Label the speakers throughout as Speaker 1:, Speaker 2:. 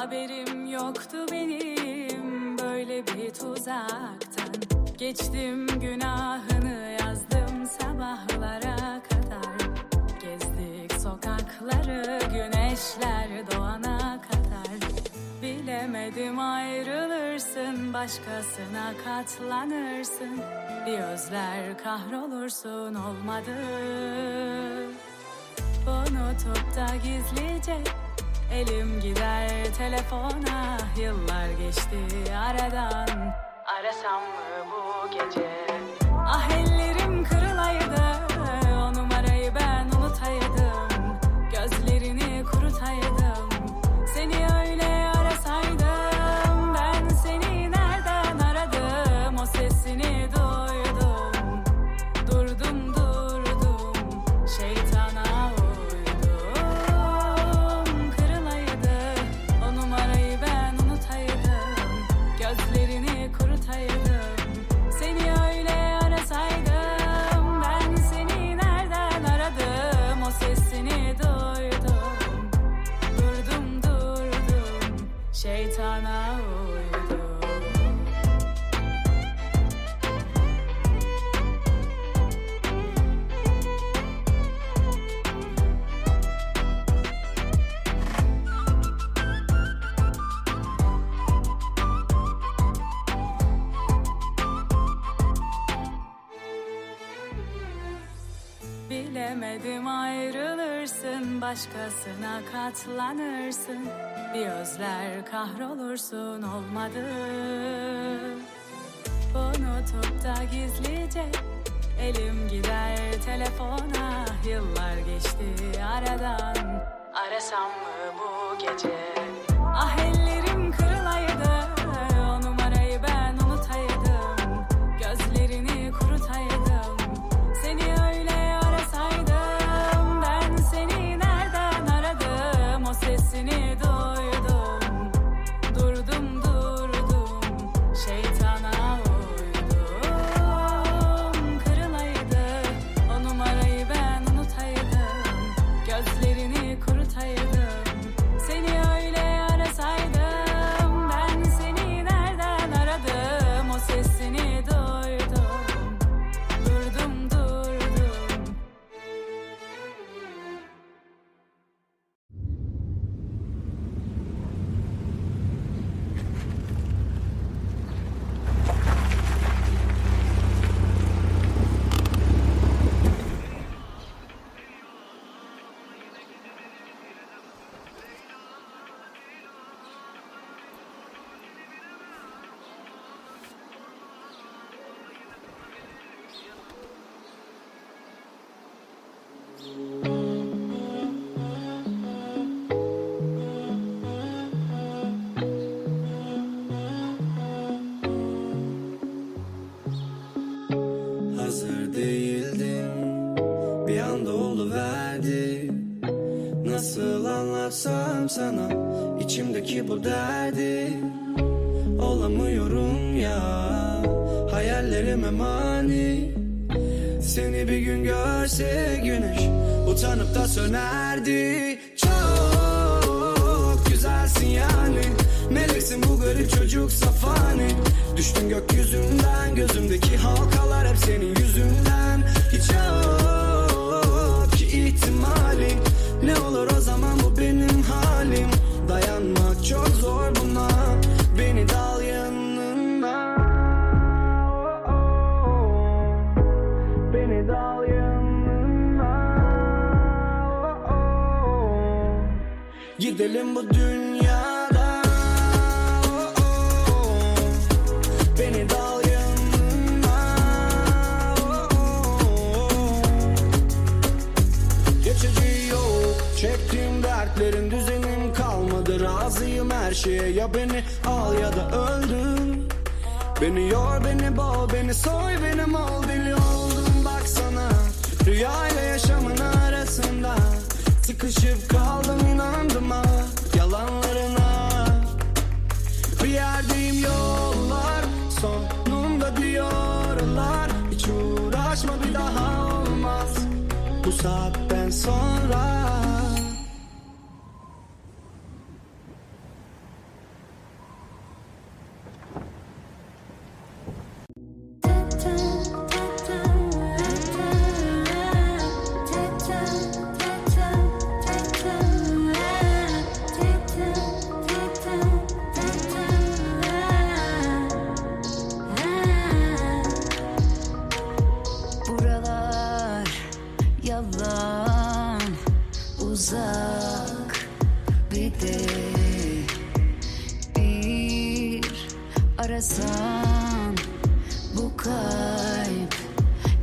Speaker 1: Haberim yoktu benim böyle bir tuzaktan. Geçtim günahını yazdım sabahlara kadar. Gezdik sokakları güneşler doğana kadar. Bilemedim ayrılırsın başkasına katlanırsın. Bir özler kahrolursun olmadı. Unutup da gizlice Elim gider telefona Yıllar geçti aradan. Arasam mı bu gece Bilemedim ayrılırsın başkasına katlanırsın. Bir özler kahrolursun olmadı. Unutup da gizlice Elim gider telefona. Yıllar geçti aradan. Arasam mı bu gece? Ah ellerim
Speaker 2: Hazır değildim Bir anda oluverdi. Nasıl anlatsam sana? İçimdeki bu derdi. Olamıyorum ya. Hayallerime mani. Seni bir gün görse güneş Utanıp da sönerdi. Çok güzelsin yani. Meleksin bu garip çocuk safani. Düştün gökyüzünden Gözümdeki halkalar hep Gidelim bu dünyada. Beni dal yanına. Geçici yok Çektiğim dertlerin düzenim kalmadı. Razıyım her şeye ya beni al ya da öldür. Beni yor beni boğ beni soy benim ol deli oldum baksana Rüyayla yaşamın arasında Sıkışıp kaldım ha yalanlarına. Bir yerdeyim yollar sonunda diyorlar. Hiç uğraşma bir daha olmaz. Bu saatten sonra
Speaker 1: yalan uzak bir de bir arasan bu kalp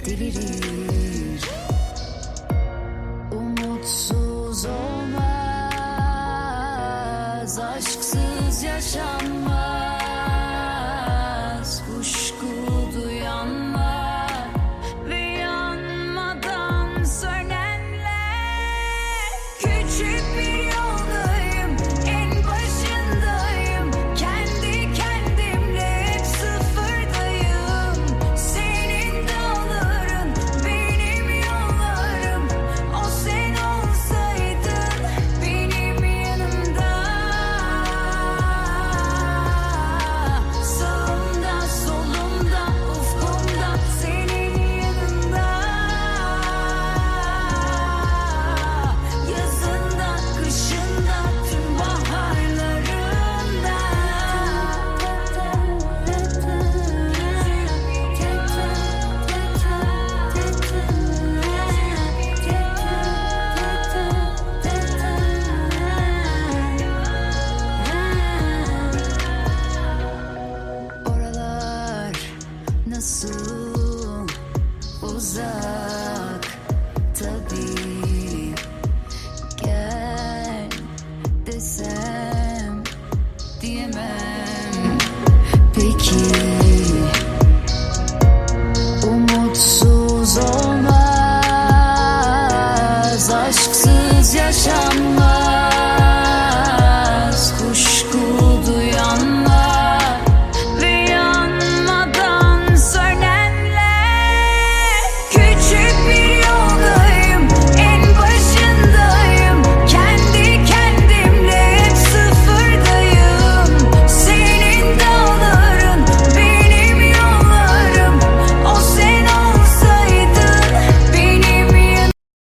Speaker 1: delirir. inside. tabii Gel desem diyemem. Peki umutsuz olmaz Aşksız yaşanmaz.